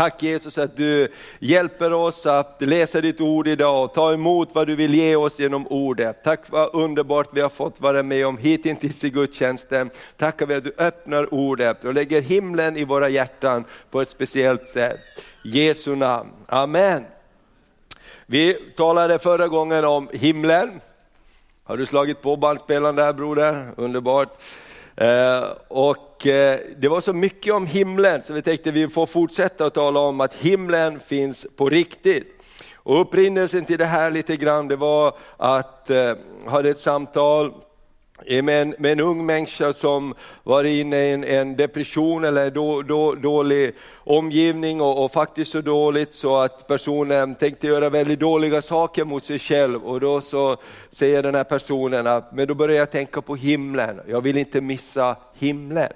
Tack Jesus att du hjälper oss att läsa ditt ord idag och ta emot vad du vill ge oss genom ordet. Tack vad underbart vi har fått vara med om hittills i gudstjänsten. Tackar vi att du öppnar ordet och lägger himlen i våra hjärtan på ett speciellt sätt. Jesu namn, Amen. Vi talade förra gången om himlen. Har du slagit på bandspelaren där broder? Underbart. Eh, och eh, det var så mycket om himlen så vi tänkte vi får fortsätta att tala om att himlen finns på riktigt. Och upprinnelsen till det här lite grann det var att eh, jag eh, hade ett samtal eh, med en, med en ung människa som var inne i en, en depression eller då, då, dålig omgivning och, och, faktiskt så dåligt så att personen tänkte göra väldigt dåliga saker mot sig själv och då så säger den här personen att men då börjar jag tänka på himlen, jag vill inte missa himlen.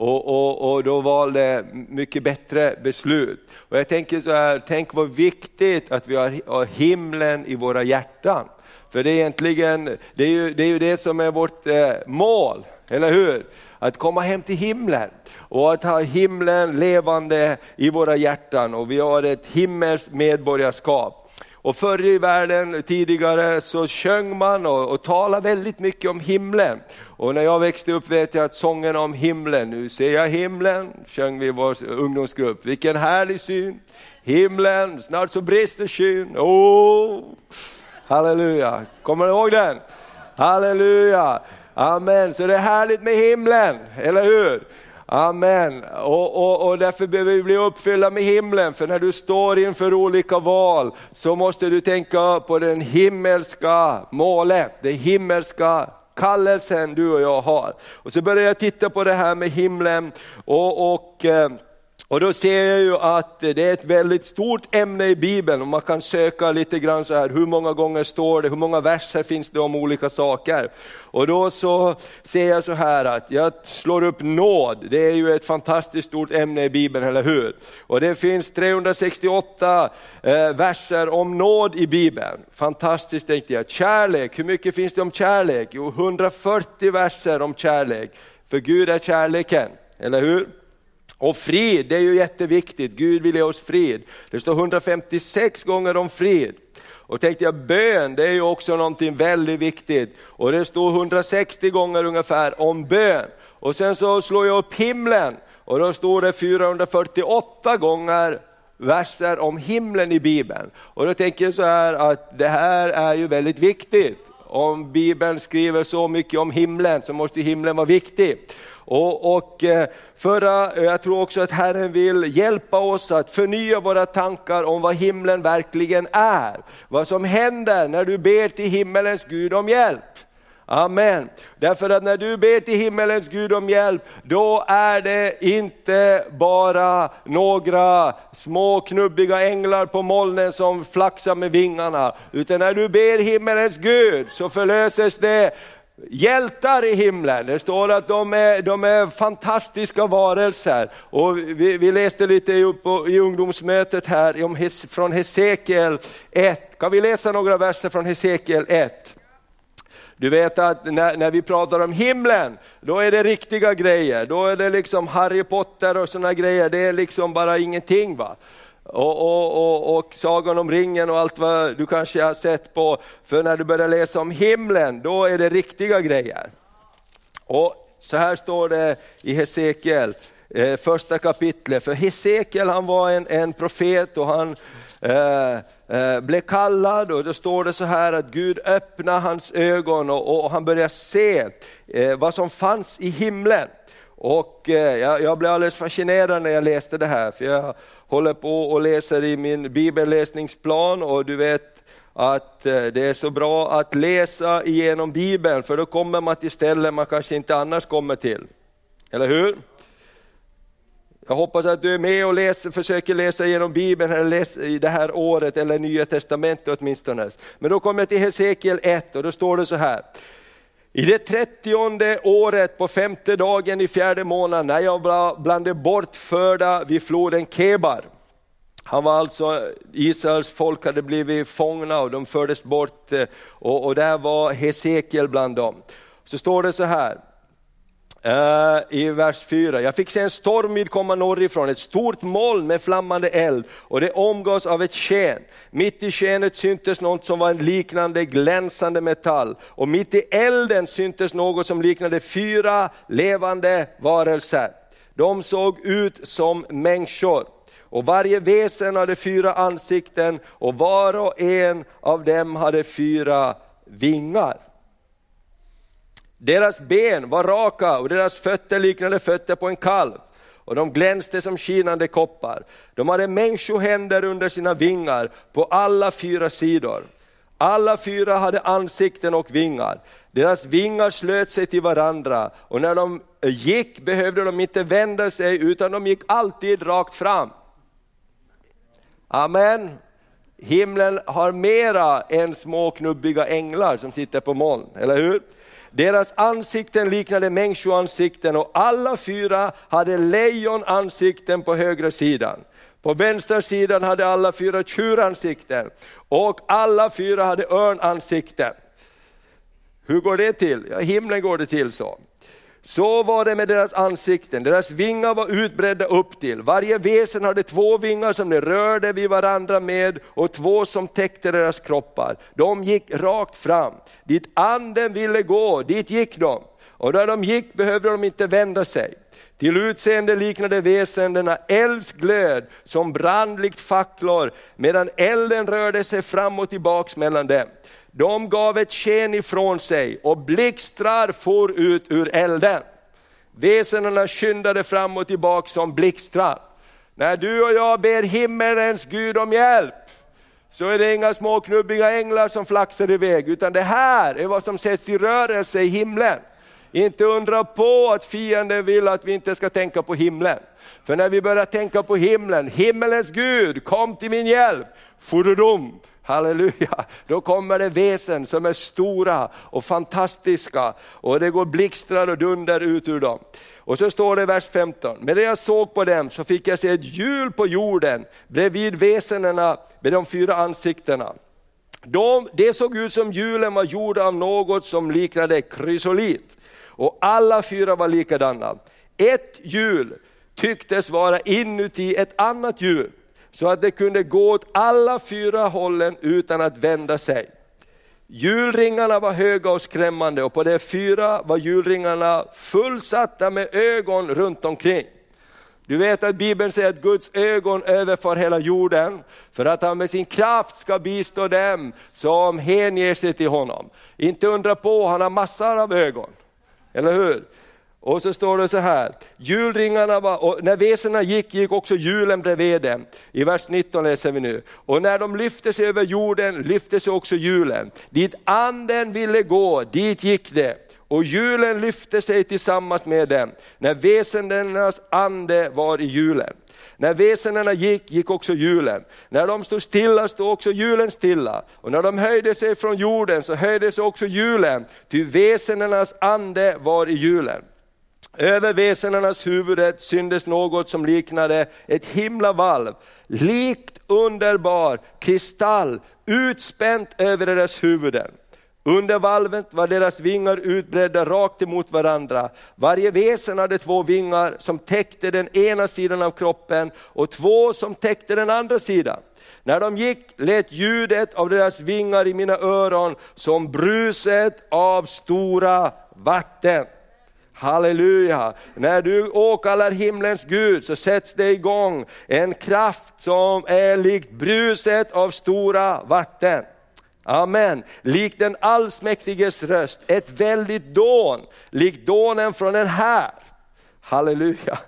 Och, och, och, då valde mycket bättre beslut. Och jag tänker så här, tänk vad viktigt att vi har himlen i våra hjärtan. För det är egentligen, det är ju det, är ju det som är vårt eh, mål, eller hur? Att komma hem till himlen och att ha himlen levande i våra hjärtan och vi har ett himmelskt medborgarskap. Och förr i världen tidigare så sjöng man och, och talade väldigt mycket om himlen. Och när jag växte upp vet jag att sången om himlen, nu ser jag himlen, sjöng vi i vår ungdomsgrupp. Vilken härlig syn, himlen, snart så brister skyn. Oh. Halleluja, kommer du ihåg den? Halleluja, amen. Så det är härligt med himlen, eller hur? Amen. Och, och, och därför behöver vi bli uppfyllda med himlen, för när du står inför olika val så måste du tänka på den himmelska målet, det himmelska kallelsen du och jag har. Och så börjar jag titta på det här med himlen och, och eh, och då ser jag ju att det är ett väldigt stort ämne i Bibeln och man kan söka lite grann så här, hur många gånger står det, hur många verser finns det om olika saker. Och då så ser jag så här att jag slår upp nåd, det är ju ett fantastiskt stort ämne i Bibeln, eller hur? Och det finns 368 eh, verser om nåd i Bibeln. Fantastiskt tänkte jag. Kärlek, hur mycket finns det om kärlek? Jo, 140 verser om kärlek. För Gud är kärleken, eller hur? Och frid, det är ju jätteviktigt, Gud vill ge oss frid. Det står 156 gånger om frid. Och tänkte jag bön, det är ju också någonting väldigt viktigt. Och det står 160 gånger ungefär om bön. Och sen så slår jag upp himlen och då står det 448 gånger verser om himlen i Bibeln. Och då tänker jag så här att det här är ju väldigt viktigt. Om Bibeln skriver så mycket om himlen så måste himlen vara viktig. Och, och eh, förra, eh, jag tror också att Herren vill hjälpa oss att förnya våra tankar om vad himlen verkligen är. Vad som händer när du ber till himmelens Gud om hjälp. Amen. Därför att när du ber till himmelens Gud om hjälp, då är det inte bara några små knubbiga änglar på molnen som flaxar med vingarna. Utan när du ber himmelens Gud så förlöses det hjältar i himlen. Det står att de är, de är fantastiska varelser. Och vi, vi läste lite i, i ungdomsmötet här om, från Hesekiel 1. Kan vi läsa några verser från Hesekiel 1? Du vet att när, när, vi pratar om himlen, då är det riktiga grejer. Då är det liksom Harry Potter och sådana grejer, det är liksom bara ingenting. va. Och, och, och, och, Sagan om ringen och allt vad du kanske har sett på, för när du börjar läsa om himlen, då är det riktiga grejer. Och så här står det i Hesekiel, eh, första kapitlet, för Hesekiel han var en, en profet och han eh, eh, blev kallad och då står det så här att Gud öppnade hans ögon och, och han började se eh, vad som fanns i himlen. Och eh, jag, jag blev alldeles fascinerad när jag läste det här, för jag håller på och läser i min bibelläsningsplan och du vet att eh, det är så bra att läsa igenom bibeln, för då kommer man till ställen man kanske inte annars kommer till. Eller hur? Jag hoppas att du är med och läser, försöker läsa igenom Bibeln eller läs, i det här året, eller Nya Testamentet åtminstone. Men då kommer jag till Hesekiel 1 och då står det så här. I det trettionde året på femte dagen i fjärde månaden när jag var bland de bortförda vid floden Kebar. Han var alltså, Israels folk hade blivit fångna och de fördes bort eh, och, och där var Hesekiel bland dem. Så står det så här, Eh, i vers 4. Jag fick se en stormvind komma norrifrån, ett stort moln med flammande eld och det omgavs av ett sken. Mitt i skenet syntes något som var en liknande glänsande metall och mitt i elden syntes något som liknade fyra levande varelser. De såg ut som människor och varje väsen hade fyra ansikten och var och en av dem hade fyra vingar. Deras ben var raka och deras fötter liknade fötter på en kalv och de glänste som skinande koppar. De hade människohänder under sina vingar på alla fyra sidor. Alla fyra hade ansikten och vingar. Deras vingar slöt sig till varandra och när de gick behövde de inte vända sig utan de gick alltid rakt fram. Amen. Himlen har mera än små knubbiga änglar som sitter på moln, eller hur? Deras ansikten liknade människoansikten och alla fyra hade lejonansikten på högra sidan. På vänstra sidan hade alla fyra tjuransikten och alla fyra hade örnansikten. Hur går det till? Ja, himlen går det till så. Så var det med deras ansikten, deras vingar var utbredda upp till. Varje väsen hade två vingar som de rörde vid varandra med och två som täckte deras kroppar. De gick rakt fram. Dit anden ville gå, dit gick de. Och där de gick behövde de inte vända sig. Till utseende liknade väsendena eldsglöd som brann likt facklor medan elden rörde sig fram och tillbaks mellan dem. De gav ett sken ifrån sig och blixtrar for ut ur elden. Väsendena skyndade fram och tillbaka som blixtrar. När du och jag ber himmelens Gud om hjälp, så är det inga små knubbiga änglar som flaxar iväg, utan det här är vad som sätts i rörelse i himlen. Inte undra på att fienden vill att vi inte ska tänka på himlen. För när vi börjar tänka på himlen, himmelens Gud, kom till min hjälp, furudum, Halleluja, då kommer det väsen som är stora och fantastiska och det går blixtrar och dunder ut ur dem. Och så står det i vers 15, men när jag såg på dem så fick jag se ett hjul på jorden bredvid väsendena med de fyra ansiktena. De, det såg ut som hjulen var gjorda av något som liknade krysolit och alla fyra var likadana. Ett hjul tycktes vara inuti ett annat hjul så att det kunde gå åt alla fyra hållen utan att vända sig. Julringarna var höga och skrämmande och på de fyra var julringarna fullsatta med ögon runt omkring. Du vet att Bibeln säger att Guds ögon överför hela jorden för att han med sin kraft ska bistå dem som hänger sig till honom. Inte undra på, han har massor av ögon. Eller hur? Och så står det så här, julringarna var, och när väsena gick, gick också julen bredvid dem. I vers 19 läser vi nu. Och när de lyfte sig över jorden lyfte sig också julen. Dit anden ville gå, dit gick det. Och julen lyfte sig tillsammans med dem, när väsendenas ande var i julen. När väsendena gick, gick också julen. När de stod stilla, stod också julen stilla. Och när de höjde sig från jorden, så höjde sig också julen, ty väsendenas ande var i julen. Över väsenenas huvudet syndes något som liknade ett himlavalv, likt underbar kristall, utspänt över deras huvuden. Under valvet var deras vingar utbredda rakt emot varandra. Varje väsen hade två vingar som täckte den ena sidan av kroppen och två som täckte den andra sidan. När de gick lät ljudet av deras vingar i mina öron som bruset av stora vatten. Halleluja! När du åkallar himlens Gud så sätts det igång en kraft som är likt bruset av stora vatten. Amen. Likt den allsmäktiges röst, ett väldigt dån, likt dånen från en här. Halleluja.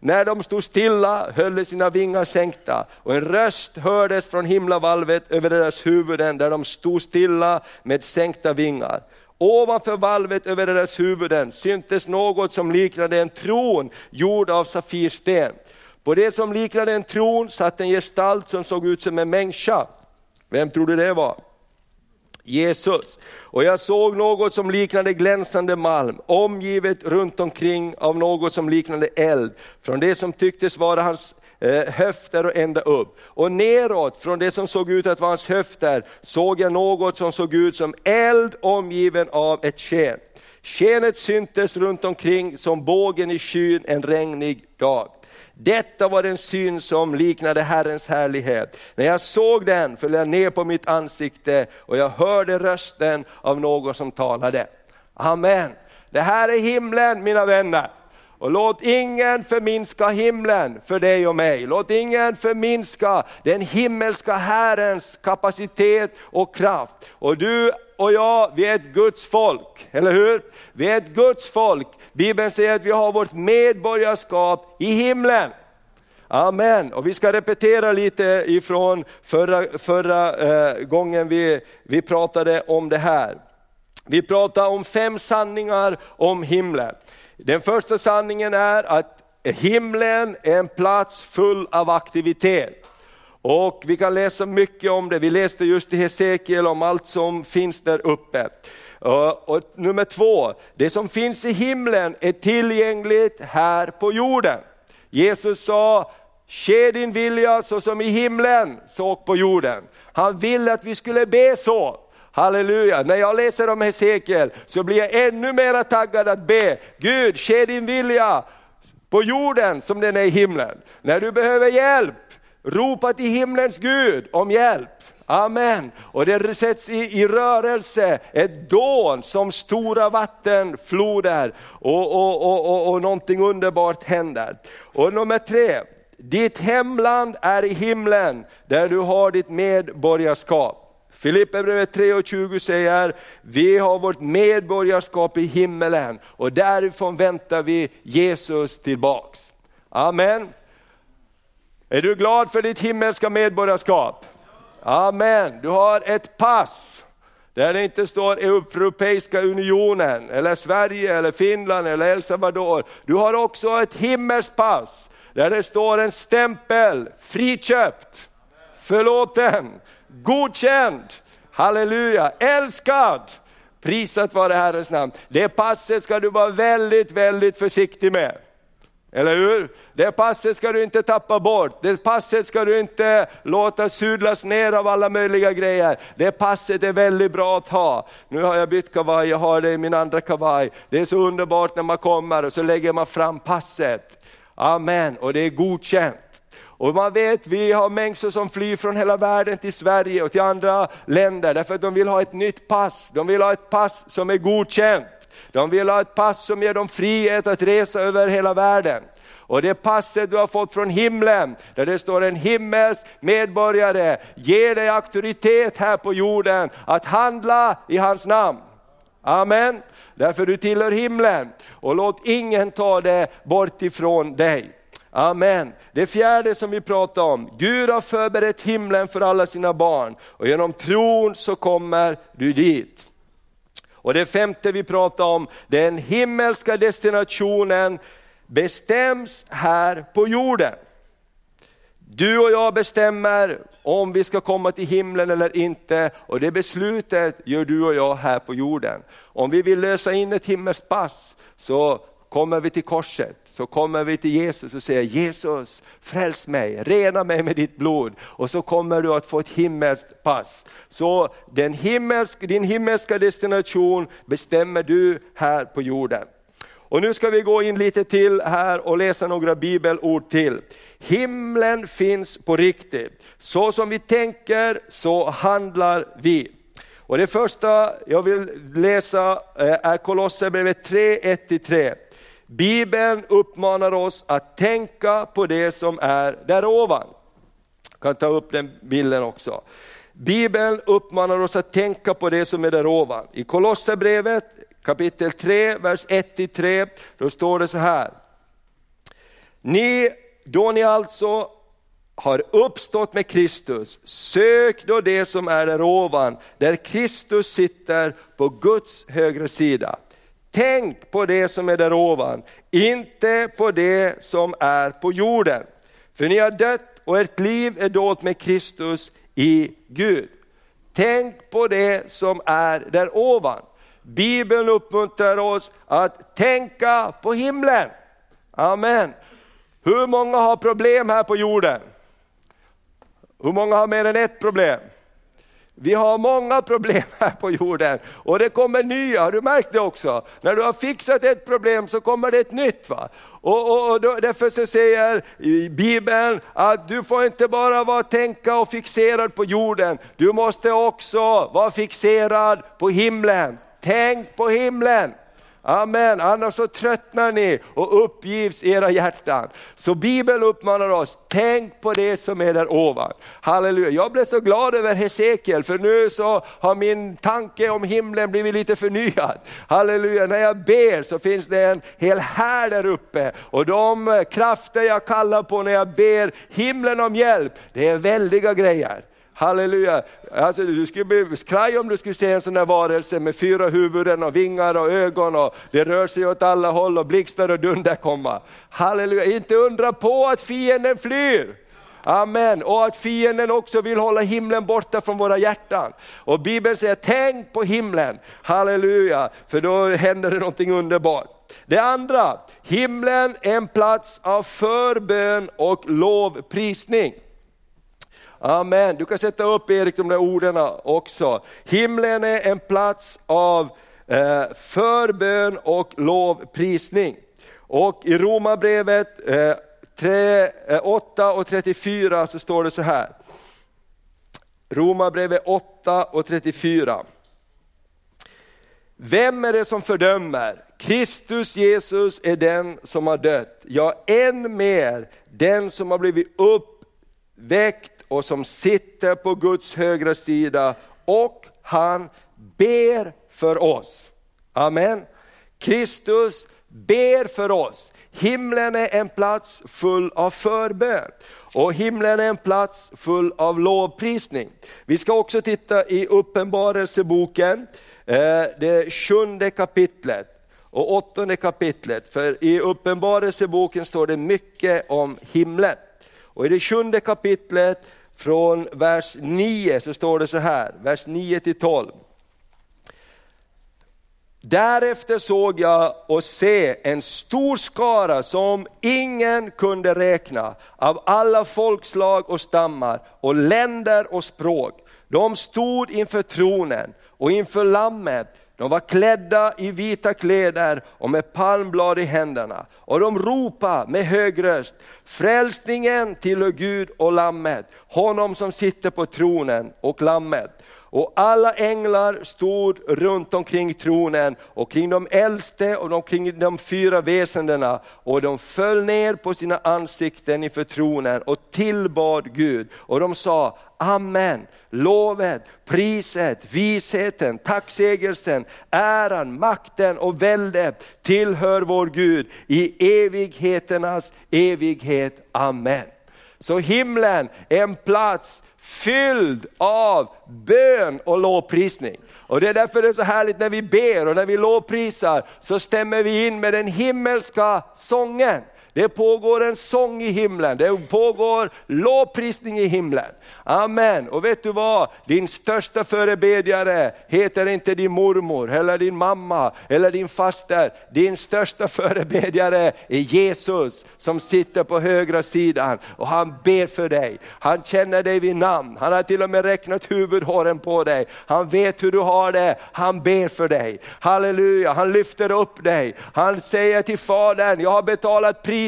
När de stod stilla höll de sina vingar sänkta och en röst hördes från himlavalvet över deras huvuden där de stod stilla med sänkta vingar. Ovanför valvet över deras huvuden syntes något som liknade en tron gjord av safirsten. På det som liknade en tron satt en gestalt som såg ut som en människa. Vem trodde det var? Jesus. Och jag såg något som liknade glänsande malm, omgivet runt omkring av något som liknade eld, från det som tycktes vara hans Eh, höfter och ända upp. Och neråt från det som såg ut att vara hans höfter såg jag något som såg ut som eld omgiven av ett sken. Skenet syntes runt omkring som bågen i skyn en regnig dag. Detta var en syn som liknade Herrens härlighet. När jag såg den föll jag ner på mitt ansikte och jag hörde rösten av någon som talade. Amen. Det här är himlen mina vänner. Och låt ingen förminska himlen för dig och mig. Låt ingen förminska den himmelska Herrens kapacitet och kraft. Och du och jag, vi är ett Guds folk, eller hur? Vi är ett Guds folk. Bibeln säger att vi har vårt medborgarskap i himlen. Amen. Och vi ska repetera lite ifrån förra, förra eh, gången vi, vi pratade om det här. Vi pratade om fem sanningar om himlen. Den första sanningen är att himlen är en plats full av aktivitet. Och vi kan läsa mycket om det, vi läste just i Hesekiel om allt som finns där uppe. Eh, och nummer två, det som finns i himlen är tillgängligt här på jorden. Jesus sa, ske din vilja så som i himlen, så på jorden. Han ville att vi skulle be så. Halleluja, när jag läser om Hesekiel så blir jag ännu mer taggad att be, Gud ske din vilja på jorden som den är i himlen. När du behöver hjälp, ropa till himlens Gud om hjälp. Amen. Och det sätts i, i rörelse ett dån som stora vattenfloder och, och, och, och, och någonting underbart händer. Och nummer tre, ditt hemland är i himlen där du har ditt medborgarskap. Filipperbrevet 3.20 säger, vi har vårt medborgarskap i himmelen och därifrån väntar vi Jesus tillbaks. Amen. Är du glad för ditt himmelska medborgarskap? Amen. Du har ett pass där det inte står Europeiska unionen, eller Sverige, eller Finland, eller El Salvador. Du har också ett himmelskt pass där det står en stämpel, friköpt, förlåten, godkänd, halleluja, älskad. Prisat vare Herrens namn. Det passet ska du vara väldigt, väldigt försiktig med. Eller hur? Det passet ska du inte tappa bort, det passet ska du inte låta sudlas ner av alla möjliga grejer. Det passet är väldigt bra att ha. Nu har jag bytt kavaj, jag har det i min andra kavaj. Det är så underbart när man kommer och så lägger man fram passet. Amen, och det är godkänt. Och man vet, vi har människor som flyr från hela världen till Sverige och till andra länder därför att de vill ha ett nytt pass. De vill ha ett pass som är godkänt. De vill ha ett pass som ger dem frihet att resa över hela världen. Och det passet du har fått från himlen, där det står en himmelsk medborgare, ger dig auktoritet här på jorden att handla i hans namn. Amen. Därför du tillhör himlen och låt ingen ta det bort ifrån dig. Amen. Det fjärde som vi pratar om, Gud har förberett himlen för alla sina barn och genom tron så kommer du dit. Och det femte vi pratar om, den himmelska destinationen bestäms här på jorden. Du och jag bestämmer om vi ska komma till himlen eller inte och det beslutet gör du och jag här på jorden. Om vi vill lösa in ett himmelspass, så kommer vi till korset, så kommer vi till Jesus och säger Jesus, fräls mig, rena mig med ditt blod och så kommer du att få ett himmelskt pass. Så den himmelsk, din himmelska destination bestämmer du här på jorden. Och nu ska vi gå in lite till här och läsa några bibelord till. Himlen finns på riktigt. Så som vi tänker, så handlar vi. Och det första jag vill läsa eh, är Kolosserbrevet 3, 1-3. Bibeln uppmanar oss att tänka på det som är där ovan. Jag kan ta upp den bilden också. Bibeln uppmanar oss att tänka på det som är där ovan. I Kolosserbrevet kapitel 3, vers 1-3, då står det så här. Ni, då ni alltså har uppstått med Kristus, sök då det som är där ovan, där Kristus sitter på Guds högra sida. Tänk på det som är där ovan, inte på det som är på jorden. För ni har dött och ert liv är dolt med Kristus i Gud. Tänk på det som är där ovan. Bibeln uppmuntrar oss att tänka på himlen. Amen. Hur många har problem här på jorden? Hur många har mer än ett problem? Vi har många problem här på jorden och det kommer nya, har du märkt det också? När du har fixat ett problem så kommer det ett nytt. Va? Och, och, och då, därför så säger i Bibeln att du får inte bara vara tänka och fixerad på jorden, du måste också vara fixerad på himlen. Tänk på himlen! Amen, annars så tröttnar ni och uppgivs era hjärtan. Så Bibeln uppmanar oss, tänk på det som är där ovan. Halleluja, jag blev så glad över Hesekiel för nu så har min tanke om himlen blivit lite förnyad. Halleluja, när jag ber så finns det en hel här där uppe och de krafter jag kallar på när jag ber himlen om hjälp, det är väldiga grejer. Halleluja! Alltså, du skulle bli skraj om du skulle se en sån där varelse med fyra huvuden och vingar och ögon och det rör sig åt alla håll och blixtar och dunder komma. Halleluja! Inte undra på att fienden flyr! Amen, och att fienden också vill hålla himlen borta från våra hjärtan. Och Bibeln säger, tänk på himlen, halleluja, för då händer det någonting underbart. Det andra, himlen är en plats av förbön och lovprisning. Amen. Du kan sätta upp Erik de där orden också. Himlen är en plats av eh, förbön och lovprisning. Och i Romarbrevet eh, 3, eh, 8 och 34 så står det så här. Romarbrevet 8 och 34. Vem är det som fördömer? Kristus Jesus är den som har dött, ja än mer den som har blivit uppväckt och som sitter på Guds högra sida och han ber för oss. Amen. Kristus ber för oss. Himlen är en plats full av förbön och himlen är en plats full av lovprisning. Vi ska också titta i Uppenbarelseboken, eh, det sjunde kapitlet och åttonde kapitlet. För i Uppenbarelseboken står det mycket om himlen. Och i det sjunde kapitlet från vers 9 så står det så här, vers 9 till 12. Därefter såg jag och se en stor skara som ingen kunde räkna av alla folkslag och stammar och länder och språk. De stod inför tronen och inför lammet de var klädda i vita kläder och med palmblad i händerna. Och de ropade med hög röst, frälsningen tillhör Gud och Lammet, honom som sitter på tronen och Lammet. Och alla änglar stod runt omkring tronen och kring de äldste och kring de fyra väsendena och de föll ner på sina ansikten inför tronen och tillbad Gud. Och de sa Amen, lovet, priset, visheten, tacksägelsen, äran, makten och väldet tillhör vår Gud i evigheternas evighet. Amen. Så himlen är en plats fylld av bön och lovprisning. Och det är därför det är så härligt när vi ber och när vi lovprisar så stämmer vi in med den himmelska sången. Det pågår en sång i himlen, det pågår lovprisning i himlen. Amen. Och vet du vad? Din största förebedjare heter inte din mormor, eller din mamma, eller din faster. Din största förebedjare är Jesus som sitter på högra sidan och han ber för dig. Han känner dig vid namn, han har till och med räknat huvudhåren på dig. Han vet hur du har det, han ber för dig. Halleluja, han lyfter upp dig. Han säger till Fadern, jag har betalat priset,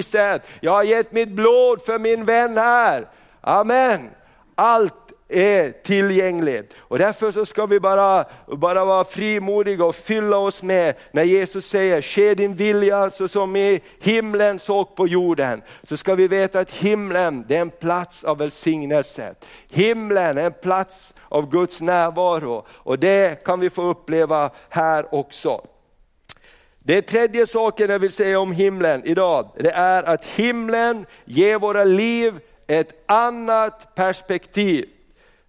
jag har gett mitt blod för min vän här. Amen. Allt är tillgängligt. Och därför så ska vi bara, bara vara frimodiga och fylla oss med, när Jesus säger, ske din vilja så som i himlen så på jorden. Så ska vi veta att himlen det är en plats av välsignelse. Himlen är en plats av Guds närvaro och det kan vi få uppleva här också. Det tredje saken jag vill säga om himlen idag, det är att himlen ger våra liv ett annat perspektiv.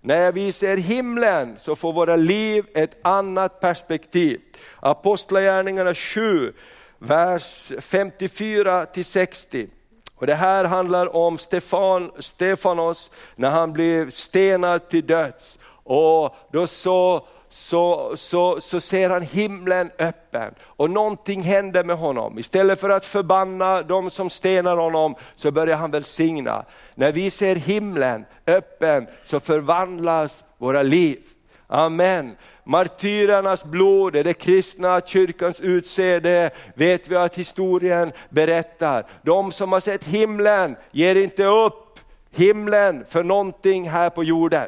När vi ser himlen så får våra liv ett annat perspektiv. Apostlagärningarna 7, vers 54 60. Och det här handlar om Stefan, Stefanos när han blev stenad till döds. Och då så så, så, så ser han himlen öppen och någonting händer med honom. Istället för att förbanna de som stenar honom så börjar han välsigna. När vi ser himlen öppen så förvandlas våra liv. Amen. Martyrernas blod är det kristna kyrkans utsäde, vet vi att historien berättar. De som har sett himlen ger inte upp himlen för någonting här på jorden.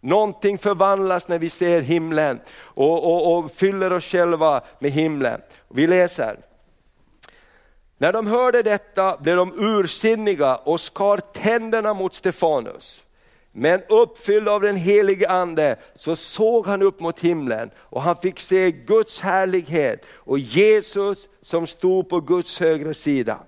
Någonting förvandlas när vi ser himlen och, och, och fyller oss själva med himlen. Vi läser. När de hörde detta blev de ursinniga och skar tänderna mot Stefanus. Men uppfylld av den helige ande så såg han upp mot himlen och han fick se Guds härlighet och Jesus som stod på Guds högra sida.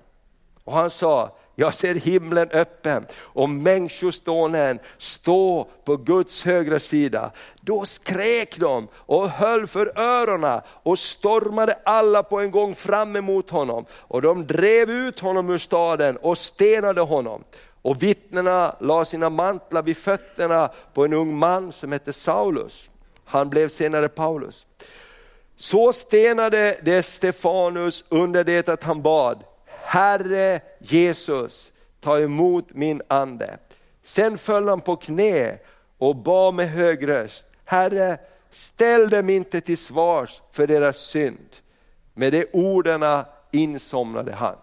Och han sa, jag ser himlen öppen och människostonen stå på Guds högra sida. Då skrek de och höll för öronen och stormade alla på en gång fram emot honom. Och de drev ut honom ur staden och stenade honom. Och vittnena la sina mantlar vid fötterna på en ung man som hette Saulus. Han blev senare Paulus. Så stenade det Stefanus under det att han bad, Herre Jesus, ta emot min ande. Sen föll han på knä och bad med hög röst, Herre, ställ dem inte till svars för deras synd. Med de orden insomnade han.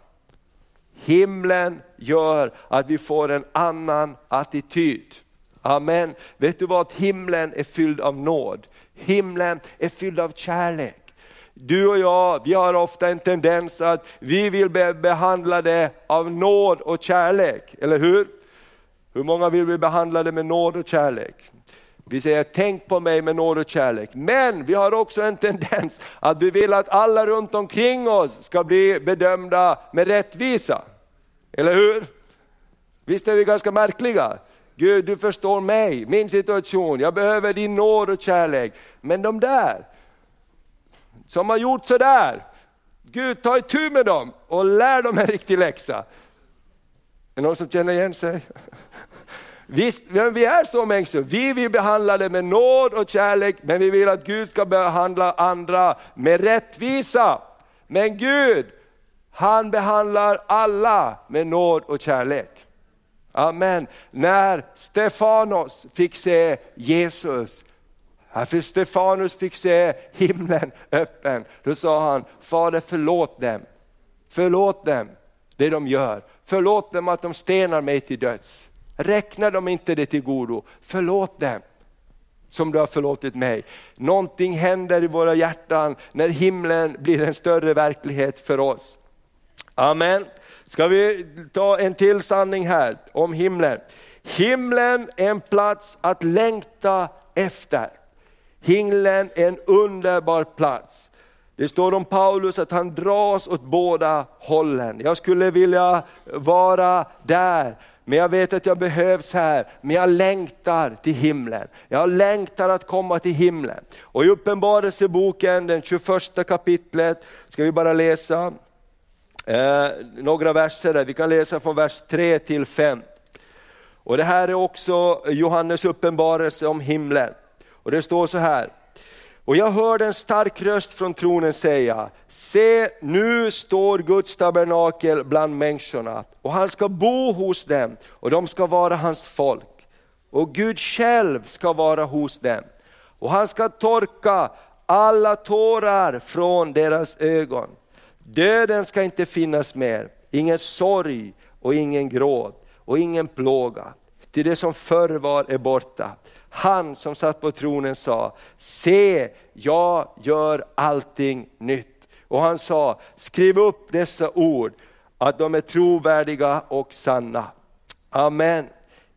Himlen gör att vi får en annan attityd. Amen. Vet du vad? Himlen är fylld av nåd. Himlen är fylld av kärlek. Du och jag, vi har ofta en tendens att vi vill bli behandlade av nåd och kärlek, eller hur? Hur många vill bli behandlade med nåd och kärlek? Vi säger tänk på mig med nåd och kärlek. Men vi har också en tendens att vi vill att alla runt omkring oss ska bli bedömda med rättvisa. Eller hur? Visst är vi ganska märkliga? Gud, du förstår mig, min situation, jag behöver din nåd och kärlek. Men de där, som har gjort sådär, Gud ta itu med dem och lär dem en riktig läxa. Är det någon som känner igen sig? Visst, vi är så människor, vi vill behandla det med nåd och kärlek, men vi vill att Gud ska behandla andra med rättvisa. Men Gud, han behandlar alla med nåd och kärlek. Amen. När Stefanos fick se Jesus, för Stefanus fick se himlen öppen, då sa han, Fader förlåt dem, förlåt dem det de gör, förlåt dem att de stenar mig till döds. Räkna dem inte det till godo, förlåt dem som du har förlåtit mig. Någonting händer i våra hjärtan när himlen blir en större verklighet för oss. Amen. Ska vi ta en till sanning här om himlen. Himlen är en plats att längta efter. Himlen är en underbar plats. Det står om Paulus att han dras åt båda hållen. Jag skulle vilja vara där, men jag vet att jag behövs här. Men jag längtar till himlen. Jag längtar att komma till himlen. Och i Uppenbarelseboken, den 21 kapitlet, ska vi bara läsa eh, några verser där. Vi kan läsa från vers 3 till 5. Och det här är också Johannes uppenbarelse om himlen. Och det står så här. Och jag hörde en stark röst från tronen säga, se nu står Guds tabernakel bland människorna och han ska bo hos dem och de ska vara hans folk. Och Gud själv ska vara hos dem och han ska torka alla tårar från deras ögon. Döden ska inte finnas mer, ingen sorg och ingen gråt och ingen plåga. Till det som förr var är borta. Han som satt på tronen sa, se jag gör allting nytt. Och han sa, skriv upp dessa ord, att de är trovärdiga och sanna. Amen.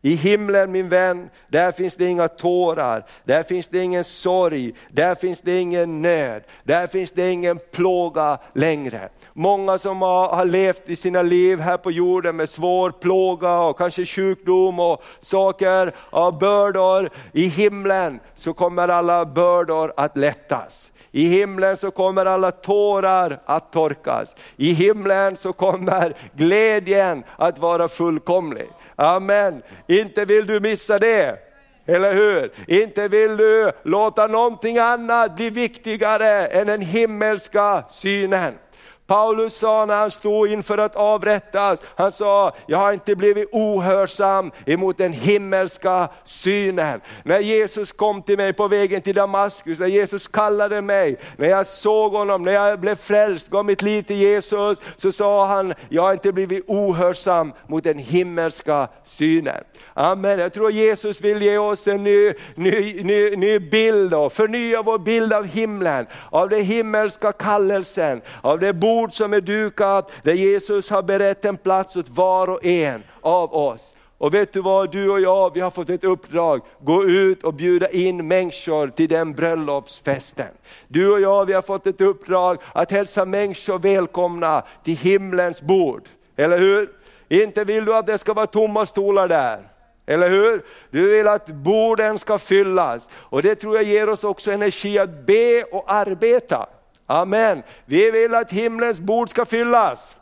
I himlen min vän, där finns det inga tårar, där finns det ingen sorg, där finns det ingen nöd, där finns det ingen plåga längre. Många som har, har levt i sina liv här på jorden med svår plåga och kanske sjukdom och saker, och bördor. I himlen så kommer alla bördor att lättas. I himlen så kommer alla tårar att torkas. I himlen så kommer glädjen att vara fullkomlig. Amen. Inte vill du missa det. Eller hur? Inte vill du låta någonting annat bli viktigare än den himmelska synen. Paulus sa när han stod inför att avrättas, han sa, jag har inte blivit ohörsam emot den himmelska synen. När Jesus kom till mig på vägen till Damaskus, när Jesus kallade mig, när jag såg honom, när jag blev frälst, gav mitt liv till Jesus, så sa han, jag har inte blivit ohörsam mot den himmelska synen. Amen. Jag tror Jesus vill ge oss en ny, ny, ny, ny bild och förnya vår bild av himlen, av den himmelska kallelsen, av det bord som är dukat, där Jesus har berett en plats åt var och en av oss. Och vet du vad, du och jag, vi har fått ett uppdrag, gå ut och bjuda in människor till den bröllopsfesten. Du och jag, vi har fått ett uppdrag att hälsa människor välkomna till himlens bord. Eller hur? Inte vill du att det ska vara tomma stolar där. Eller hur? Du vill att borden ska fyllas och det tror jag ger oss också energi att be och arbeta. Amen. Vi vill att himlens bord ska fyllas.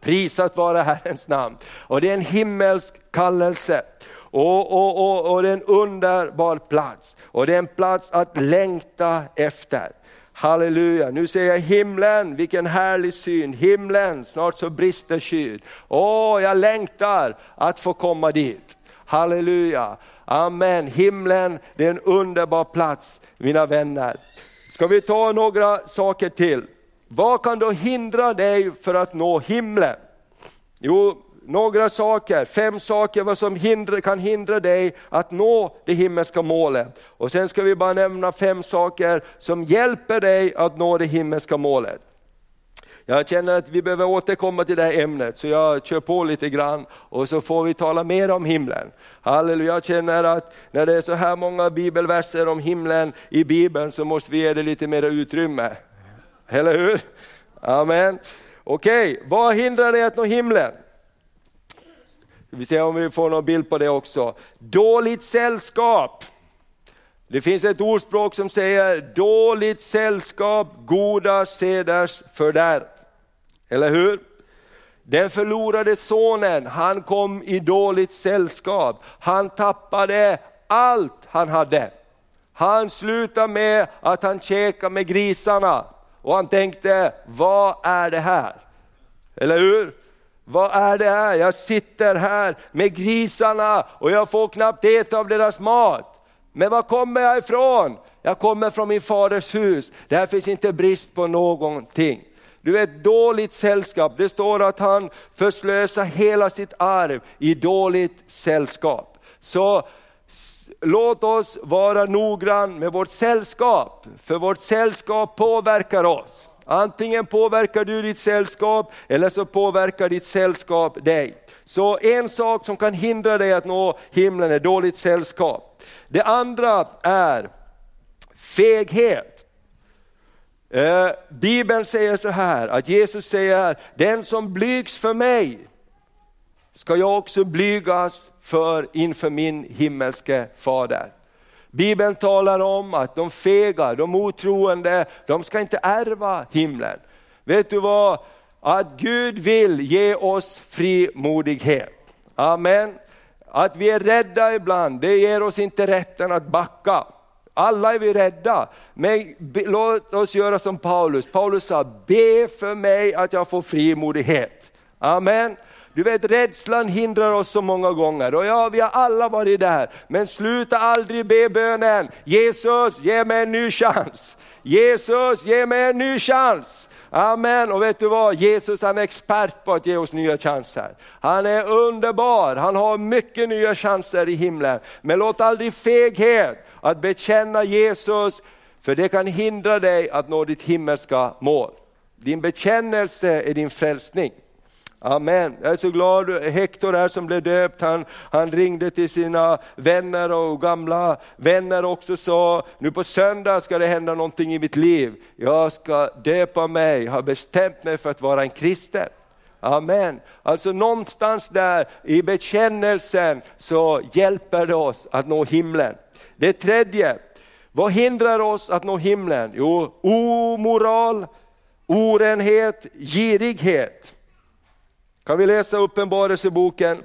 Prisat vara Herrens namn. Och det är en himmelsk kallelse. Och, och, och, och det är en underbar plats. Och det är en plats att längta efter. Halleluja, nu ser jag himlen, vilken härlig syn. Himlen, snart så brister skyn. Åh, jag längtar att få komma dit. Halleluja, amen. Himlen, det är en underbar plats mina vänner. Ska vi ta några saker till? Vad kan då hindra dig för att nå himlen? Jo, några saker, fem saker vad som hindra, kan hindra dig att nå det himmelska målet. Och sen ska vi bara nämna fem saker som hjälper dig att nå det himmelska målet. Jag känner att vi behöver återkomma till det här ämnet, så jag kör på lite grann och så får vi tala mer om himlen. Halleluja, jag känner att när det är så här många bibelverser om himlen i Bibeln så måste vi ge det lite mer utrymme. Eller hur? Amen. Okej, okay. vad hindrar dig att nå himlen? Vi ser om vi får någon bild på det också. Dåligt sällskap. Det finns ett ordspråk som säger dåligt sällskap, goda seders fördärv. Eller hur? Den förlorade sonen, han kom i dåligt sällskap. Han tappade allt han hade. Han slutade med att han käkade med grisarna och han tänkte, vad är det här? Eller hur? Vad är det här? Jag sitter här med grisarna och jag får knappt äta av deras mat. Men var kommer jag ifrån? Jag kommer från min faders hus, där finns inte brist på någonting. Du vet dåligt sällskap, det står att han förslösar hela sitt arv i dåligt sällskap. Så låt oss vara noggrann med vårt sällskap, för vårt sällskap påverkar oss. Antingen påverkar du ditt sällskap eller så påverkar ditt sällskap dig. Så en sak som kan hindra dig att nå himlen är dåligt sällskap. Det andra är feghet. Eh, Bibeln säger så här, att Jesus säger, den som blygs för mig ska jag också blygas för inför min himmelske fader. Bibeln talar om att de fega, de otroende, de ska inte ärva himlen. Vet du vad? Att Gud vill ge oss frimodighet. Amen. Att vi är rädda ibland, det ger oss inte rätten att backa. Alla är vi rädda, men låt oss göra som Paulus. Paulus sa, be för mig att jag får frimodighet. Amen. Du vet rädslan hindrar oss så många gånger och ja, vi har alla varit där. Men sluta aldrig be bönen, Jesus ge mig en ny chans. Jesus ge mig en ny chans. Amen, och vet du vad? Jesus han är expert på att ge oss nya chanser. Han är underbar, han har mycket nya chanser i himlen. Men låt aldrig feghet att bekänna Jesus, för det kan hindra dig att nå ditt himmelska mål. Din bekännelse är din frälsning. Amen. Jag är så glad, Hector här som blev döpt, han, han ringde till sina vänner och gamla vänner också sa, nu på söndag ska det hända någonting i mitt liv. Jag ska döpa mig, jag har bestämt mig för att vara en kristen. Amen. Alltså någonstans där i bekännelsen så hjälper det oss att nå himlen. Det tredje, vad hindrar oss att nå himlen? Jo, omoral, orenhet, girighet. Kan vi läsa Uppenbarelseboken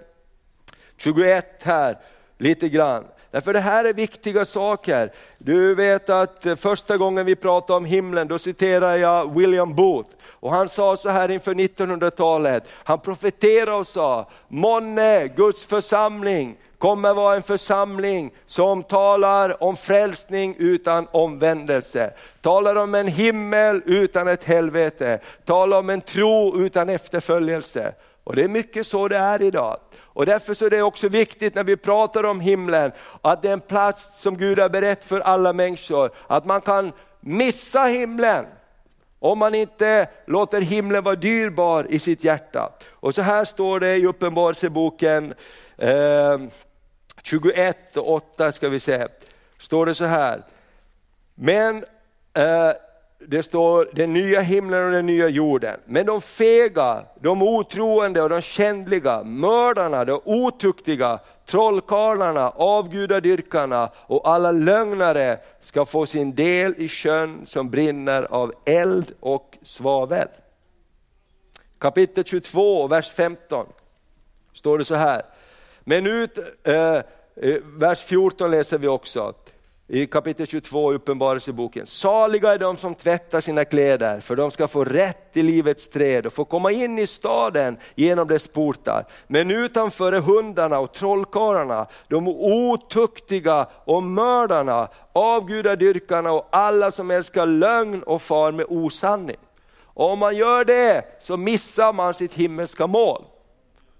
21 här, lite grann. Därför det här är viktiga saker. Du vet att första gången vi pratade om himlen, då citerade jag William Booth. Och han sa så här inför 1900-talet, han profeterade och sa, månne Guds församling kommer vara en församling som talar om frälsning utan omvändelse. Talar om en himmel utan ett helvete. Talar om en tro utan efterföljelse. Och det är mycket så det är idag. Och därför så är det också viktigt när vi pratar om himlen, att det är en plats som Gud har berett för alla människor. Att man kan missa himlen om man inte låter himlen vara dyrbar i sitt hjärta. Och så här står det i Uppenbarelseboken eh, 21 och 8 ska vi se, står det så här. Men eh, det står den nya himlen och den nya jorden. Men de fega, de otroende och de kändliga, mördarna, de otuktiga, trollkarlarna, avgudadyrkarna och alla lögnare ska få sin del i sjön som brinner av eld och svavel. Kapitel 22, vers 15 står det så här. Men ut, eh, eh vers 14 läser vi också i kapitel 22 i Uppenbarelseboken. Saliga är de som tvättar sina kläder, för de ska få rätt i livets träd och få komma in i staden genom dess portar. Men utanför är hundarna och trollkarlarna, de otuktiga och mördarna, avgudadyrkarna och alla som älskar lögn och far med osanning. Och om man gör det så missar man sitt himmelska mål.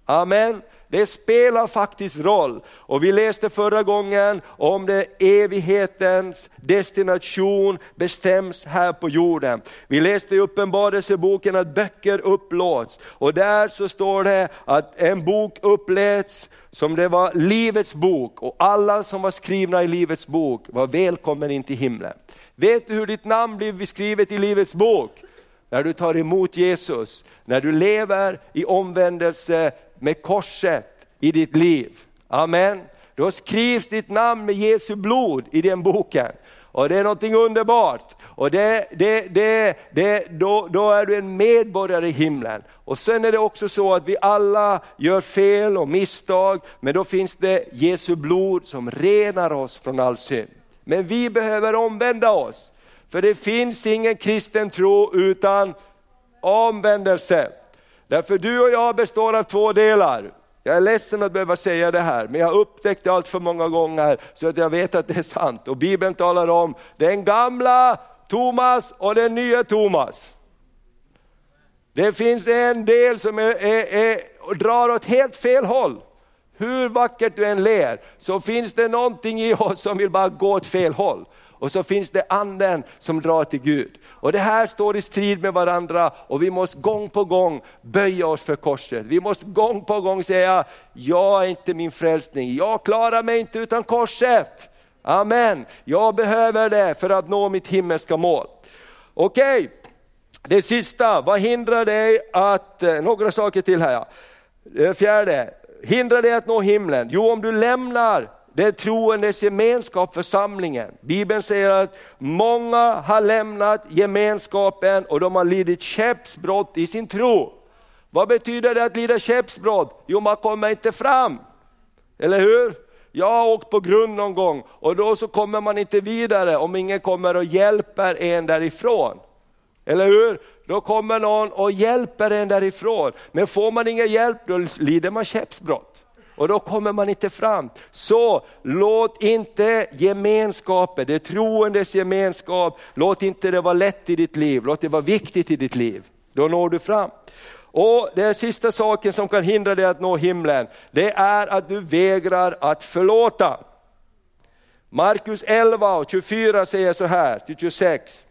Amen. Det spelar faktiskt roll. Och vi läste förra gången om det evighetens destination bestäms här på jorden. Vi läste i Uppenbarelseboken att böcker upplåts och där så står det att en bok uppläts som det var livets bok och alla som var skrivna i livets bok var välkommen in till himlen. Vet du hur ditt namn blir skrivet i livets bok? När du tar emot Jesus, när du lever i omvändelse med korset i ditt liv. Amen. Då skrivs ditt namn med Jesu blod i den boken. Och det är någonting underbart. Och det, det, det, det, då, då är du en medborgare i himlen. Och sen är det också så att vi alla gör fel och misstag, men då finns det Jesu blod som renar oss från all synd. Men vi behöver omvända oss, för det finns ingen kristen tro utan omvändelse. Därför du och jag består av två delar. Jag är ledsen att behöva säga det här, men jag har upptäckt det allt för många gånger så att jag vet att det är sant. Och Bibeln talar om den gamla Thomas och den nya Thomas. Det finns en del som är, är, är, drar åt helt fel håll. Hur vackert du än ler så finns det någonting i oss som vill bara gå åt fel håll. Och så finns det anden som drar till Gud. Och det här står i strid med varandra och vi måste gång på gång böja oss för korset. Vi måste gång på gång säga, jag är inte min frälsning, jag klarar mig inte utan korset. Amen, jag behöver det för att nå mitt himmelska mål. Okej, okay. det sista, vad hindrar dig att, eh, några saker till här. ja. Eh, fjärde, hindrar dig att nå himlen? Jo, om du lämnar det är troendes gemenskap, församlingen. Bibeln säger att många har lämnat gemenskapen och de har lidit käppsbrott i sin tro. Vad betyder det att lida käppsbrott? Jo, man kommer inte fram. Eller hur? Jag har åkt på grund någon gång och då så kommer man inte vidare om ingen kommer och hjälper en därifrån. Eller hur? Då kommer någon och hjälper en därifrån. Men får man ingen hjälp då lider man käppsbrott och då kommer man inte fram. Så låt inte gemenskapen, det troendes gemenskap, låt inte det vara lätt i ditt liv, låt det vara viktigt i ditt liv. Då når du fram. Och Den sista saken som kan hindra dig att nå himlen, det är att du vägrar att förlåta. Markus 11 och 24 säger så här till 26.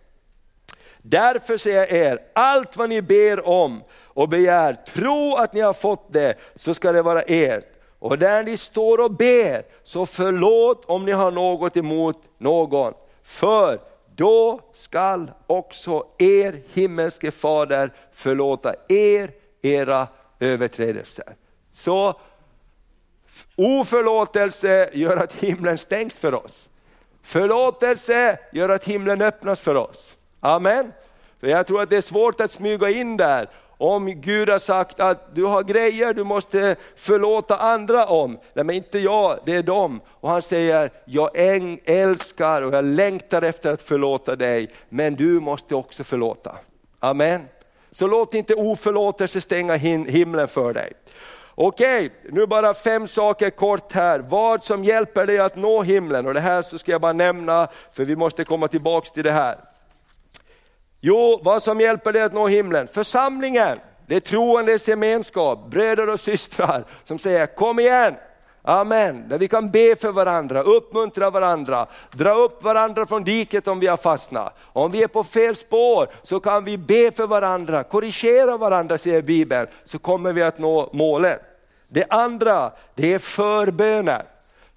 Därför säger jag er, allt vad ni ber om och begär, tro att ni har fått det, så ska det vara ert. Och där ni står och ber, så förlåt om ni har något emot någon. För då skall också er himmelske fader förlåta er era överträdelser. Så oförlåtelse gör att himlen stängs för oss. Förlåtelse gör att himlen öppnas för oss. Amen. För jag tror att det är svårt att smyga in där om Gud har sagt att du har grejer du måste förlåta andra om. Nej men inte jag, det är dem. Och han säger, jag älskar och jag längtar efter att förlåta dig, men du måste också förlåta. Amen. Så låt inte oförlåtelse stänga himlen för dig. Okej, nu bara fem saker kort här. Vad som hjälper dig att nå himlen och det här så ska jag bara nämna, för vi måste komma tillbaks till det här. Jo, vad som hjälper dig att nå himlen? Församlingen, det är troendes gemenskap, bröder och systrar som säger kom igen, Amen. Där vi kan be för varandra, uppmuntra varandra, dra upp varandra från diket om vi har fastnat. Om vi är på fel spår så kan vi be för varandra, korrigera varandra säger Bibeln, så kommer vi att nå målet. Det andra, det är förböner.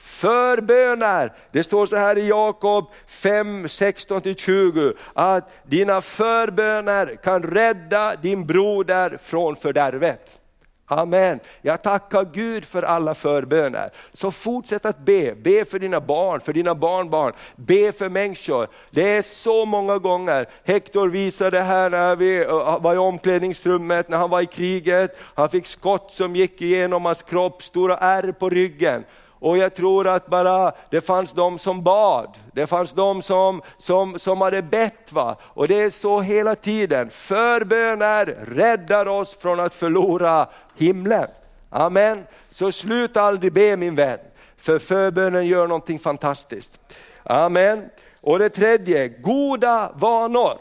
Förböner, det står så här i Jakob 5, 16-20, att dina förböner kan rädda din broder från fördärvet. Amen. Jag tackar Gud för alla förböner. Så fortsätt att be, be för dina barn, för dina barnbarn, be för människor. Det är så många gånger, Hector visade här när vi eh, var i omklädningsrummet, när han var i kriget, han fick skott som gick igenom hans kropp, stora ärr på ryggen. Och jag tror att bara det fanns de som bad, det fanns de som, som, som hade bett. Va? Och det är så hela tiden, förböner räddar oss från att förlora himlen. Amen. Så sluta aldrig be min vän, för förbönen gör någonting fantastiskt. Amen. Och det tredje, goda vanor.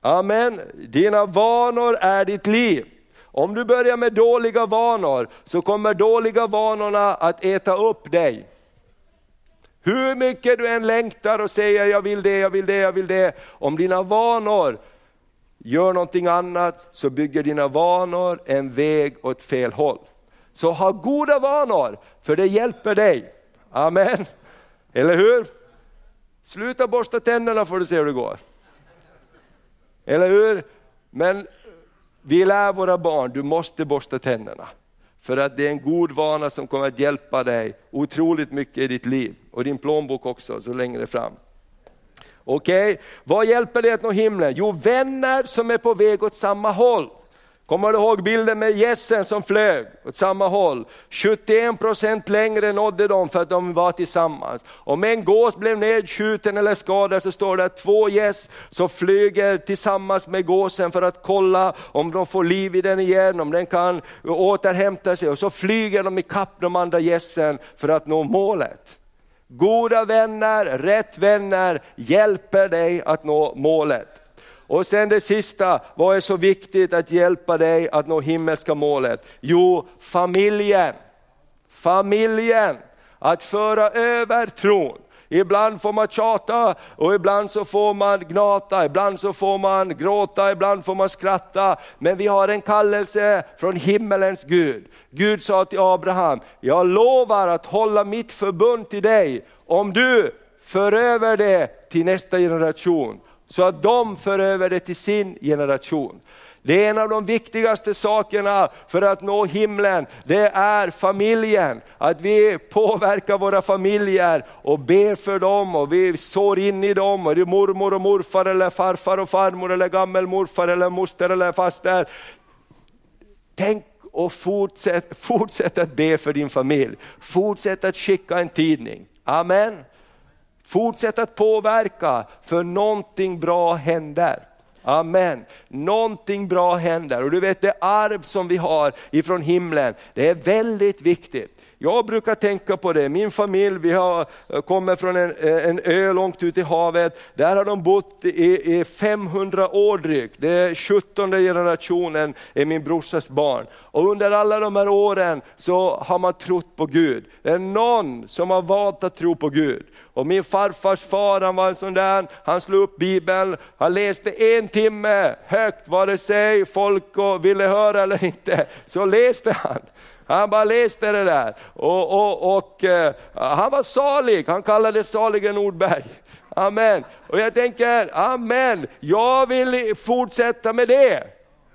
Amen. Dina vanor är ditt liv. Om du börjar med dåliga vanor så kommer dåliga vanorna att äta upp dig. Hur mycket du än längtar och säger jag vill det, jag vill det, jag vill det. Om dina vanor gör någonting annat så bygger dina vanor en väg åt fel håll. Så ha goda vanor, för det hjälper dig. Amen. Eller hur? Sluta borsta tänderna får du se hur det går. Eller hur? Men vi lär våra barn, du måste borsta tänderna. För att det är en god vana som kommer att hjälpa dig otroligt mycket i ditt liv och din plånbok också så längre fram. Okej, okay. vad hjälper det att nå himlen? Jo, vänner som är på väg åt samma håll. Kommer du ihåg bilden med gässen som flög åt samma håll? 71% längre nådde de för att de var tillsammans. Om en gås blev nedskjuten eller skadad så står det att två gäss som flyger tillsammans med gåsen för att kolla om de får liv i den igen, om den kan återhämta sig. Och så flyger de ikapp de andra gässen för att nå målet. Goda vänner, rätt vänner hjälper dig att nå målet. Och sen det sista, vad är så viktigt att hjälpa dig att nå himmelska målet? Jo, familjen. Familjen, att föra över tron. Ibland får man tjata och ibland så får man gnata, ibland så får man gråta, ibland får man skratta. Men vi har en kallelse från himmelens Gud. Gud sa till Abraham, jag lovar att hålla mitt förbund till dig om du för över det till nästa generation så att de för över det till sin generation. Det är en av de viktigaste sakerna för att nå himlen, det är familjen. Att vi påverkar våra familjer och ber för dem och vi sår in i dem. Och det är mormor och morfar eller farfar och farmor eller gammelmorfar eller moster eller faster. Tänk och fortsätt, fortsätt att be för din familj. Fortsätt att skicka en tidning. Amen. Fortsätt att påverka, för någonting bra händer. Amen. Någonting bra händer och du vet det arv som vi har ifrån himlen, det är väldigt viktigt. Jag brukar tänka på det, min familj, vi har, eh, kommer från en, eh, en ö långt ut i havet, där har de bott i, i 500 år drygt, det är 17 generationen är min brorsas barn. Och under alla de här åren så har man trott på Gud. Det är någon som har valt att tro på Gud. Och min farfars far han var en sån där, han slog upp bibeln, han läste en timme högt, vare sig folk ville höra eller inte, så läste han. Han bara läste det där och, och, och eh, han var salig, han kallades salige Nordberg. Amen. Och jag tänker, amen, jag vill fortsätta med det.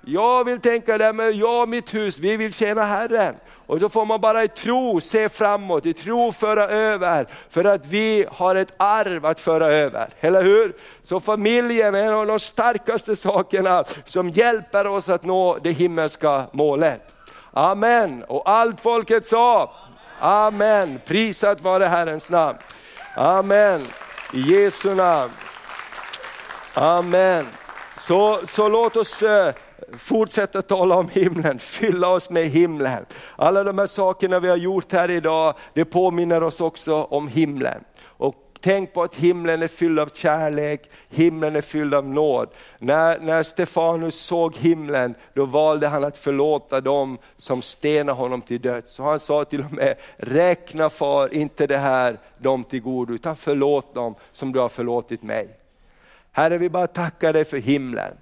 Jag vill tänka det, men jag och mitt hus, vi vill tjäna Herren. Och då får man bara i tro se framåt, i tro föra över, för att vi har ett arv att föra över, eller hur? Så familjen är en av de starkaste sakerna som hjälper oss att nå det himmelska målet. Amen, och allt folket sa, Amen, prisat vare Herrens namn. Amen, i Jesu namn. Amen. Så, så låt oss eh, fortsätta tala om himlen, fylla oss med himlen. Alla de här sakerna vi har gjort här idag, det påminner oss också om himlen. Tänk på att himlen är fylld av kärlek, himlen är fylld av nåd. När, när Stefanus såg himlen, då valde han att förlåta dem som stenade honom till döds. Så han sa till och med, räkna far inte det här dem till godo, utan förlåt dem som du har förlåtit mig. Herre, vi bara tackar dig för himlen.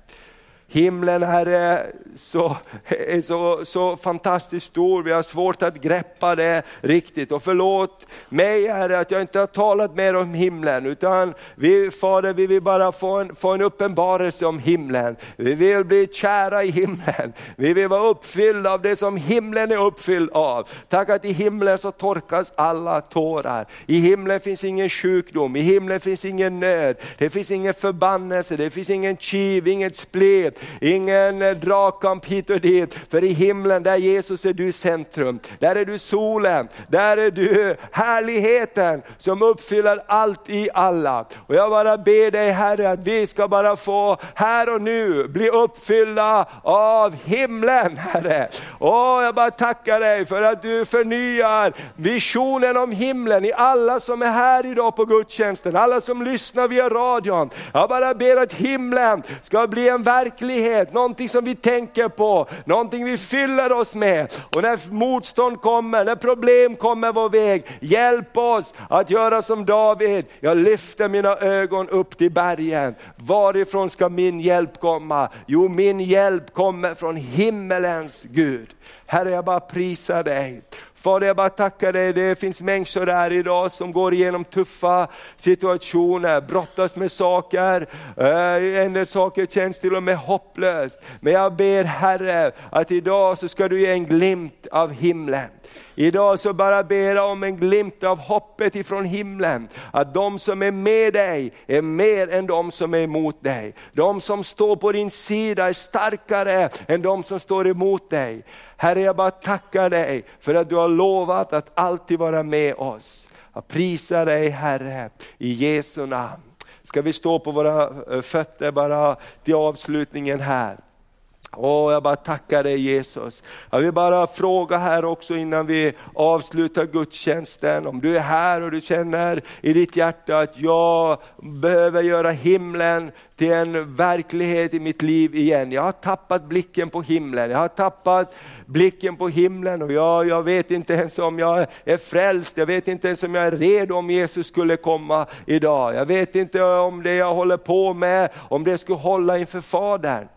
Himlen Herre så, är så, så fantastiskt stor, vi har svårt att greppa det riktigt. Och förlåt mig Herre att jag inte har talat mer om himlen, utan vi, Fader vi vill bara få en, få en uppenbarelse om himlen. Vi vill bli kära i himlen, vi vill vara uppfyllda av det som himlen är uppfylld av. Tack att i himlen så torkas alla tårar. I himlen finns ingen sjukdom, i himlen finns ingen nöd, det finns ingen förbannelse, det finns ingen kiv, inget splet, ingen eh, dragkamp hit och dit. För i himlen, där Jesus är du centrum. Där är du solen, där är du härligheten som uppfyller allt i alla. Och jag bara ber dig Herre att vi ska bara få här och nu bli uppfyllda av himlen Herre. Åh, jag bara tackar dig för att du förnyar visionen om himlen i alla som är här idag på gudstjänsten, alla som lyssnar via radion. Jag bara ber att himlen ska bli en verklighet verklighet, någonting som vi tänker på, någonting vi fyller oss med. Och när motstånd kommer, när problem kommer vår väg, hjälp oss att göra som David. Jag lyfter mina ögon upp till bergen. Varifrån ska min hjälp komma? Jo, min hjälp kommer från himmelens Gud. Herre, jag bara prisar dig Fader jag bara tackar dig, det finns människor här idag som går igenom tuffa situationer, brottas med saker, eh, en del saker känns till och med hopplöst. Men jag ber Herre att idag så ska du ge en glimt av himlen. Idag så bara ber jag om en glimt av hoppet ifrån himlen. Att de som är med dig är mer än de som är emot dig. De som står på din sida är starkare än de som står emot dig. Herre jag bara tackar dig för att du har lovat att alltid vara med oss. Jag prisar dig Herre i Jesu namn. Ska vi stå på våra eh, fötter bara till avslutningen här. Åh, jag bara tackar dig Jesus. Jag vill bara fråga här också innan vi avslutar gudstjänsten, om du är här och du känner i ditt hjärta att jag behöver göra himlen till en verklighet i mitt liv igen. Jag har tappat blicken på himlen, jag har tappat blicken på himlen och jag, jag vet inte ens om jag är frälst, jag vet inte ens om jag är redo om Jesus skulle komma idag. Jag vet inte om det jag håller på med, om det skulle hålla inför Fadern.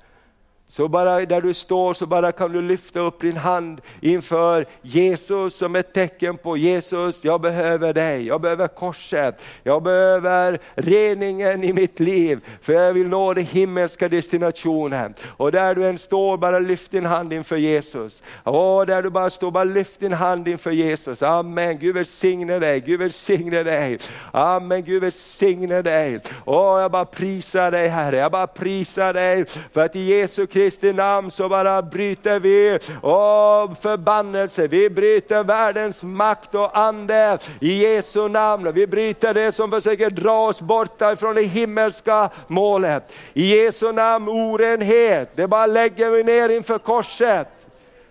Så bara där du står så bara kan du lyfta upp din hand inför Jesus som ett tecken på Jesus, jag behöver dig, jag behöver korset, jag behöver reningen i mitt liv, för jag vill nå den himmelska destinationen. Och där du än står, bara lyft din hand inför Jesus. Och där du bara står, bara lyft din hand inför Jesus. Amen, Gud välsigne dig, Gud välsigne dig. Amen, Gud välsigne dig. Och jag bara prisar dig Herre, jag bara prisar dig för att i Jesu Kristus Kristi namn så bara bryter vi oh, förbannelse, vi bryter världens makt och ande i Jesu namn. Vi bryter det som försöker dra oss bort från det himmelska målet. I Jesu namn orenhet, det bara lägger vi ner inför korset.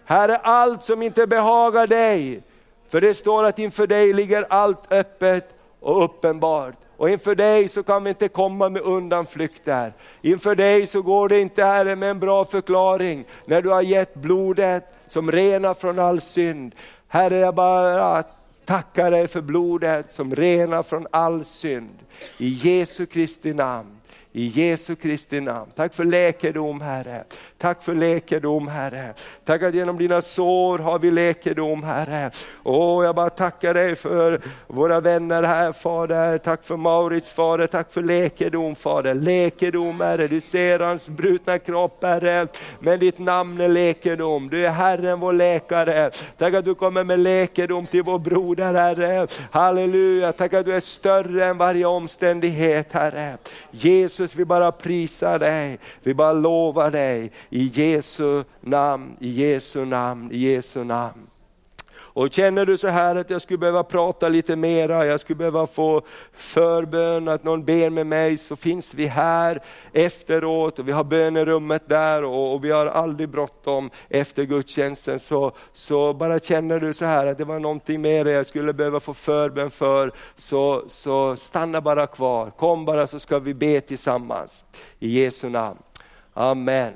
Här är allt som inte behagar dig. För det står att inför dig ligger allt öppet och uppenbart. Och inför dig så kan vi inte komma med undanflykter. Inför dig så går det inte Herre med en bra förklaring när du har gett blodet som renar från all synd. Herre jag bara tackar dig för blodet som renar från all synd. I Jesu Kristi namn. I Jesu Kristi namn. Tack för läkedom Herre. Tack för läkedom Herre. Tack att genom dina sår har vi läkedom Herre. Åh, jag bara tackar dig för våra vänner här Fader. Tack för Maurits Fader, tack för läkedom Fader. Läkedom Herre, du ser hans brutna kropp Herre. Men ditt namn är läkedom, du är Herren vår läkare. Tack att du kommer med läkedom till vår broder Herre. Halleluja, tack att du är större än varje omständighet Herre. Jesus vi bara prisar dig, vi bara lovar dig i Jesu namn, i Jesu namn, i Jesu namn. Och känner du så här att jag skulle behöva prata lite mera, jag skulle behöva få förbön, att någon ber med mig, så finns vi här efteråt och vi har bönerummet där och, och vi har aldrig bråttom efter gudstjänsten. Så, så bara känner du så här att det var någonting mer jag skulle behöva få förbön för, så, så stanna bara kvar. Kom bara så ska vi be tillsammans. I Jesu namn. Amen.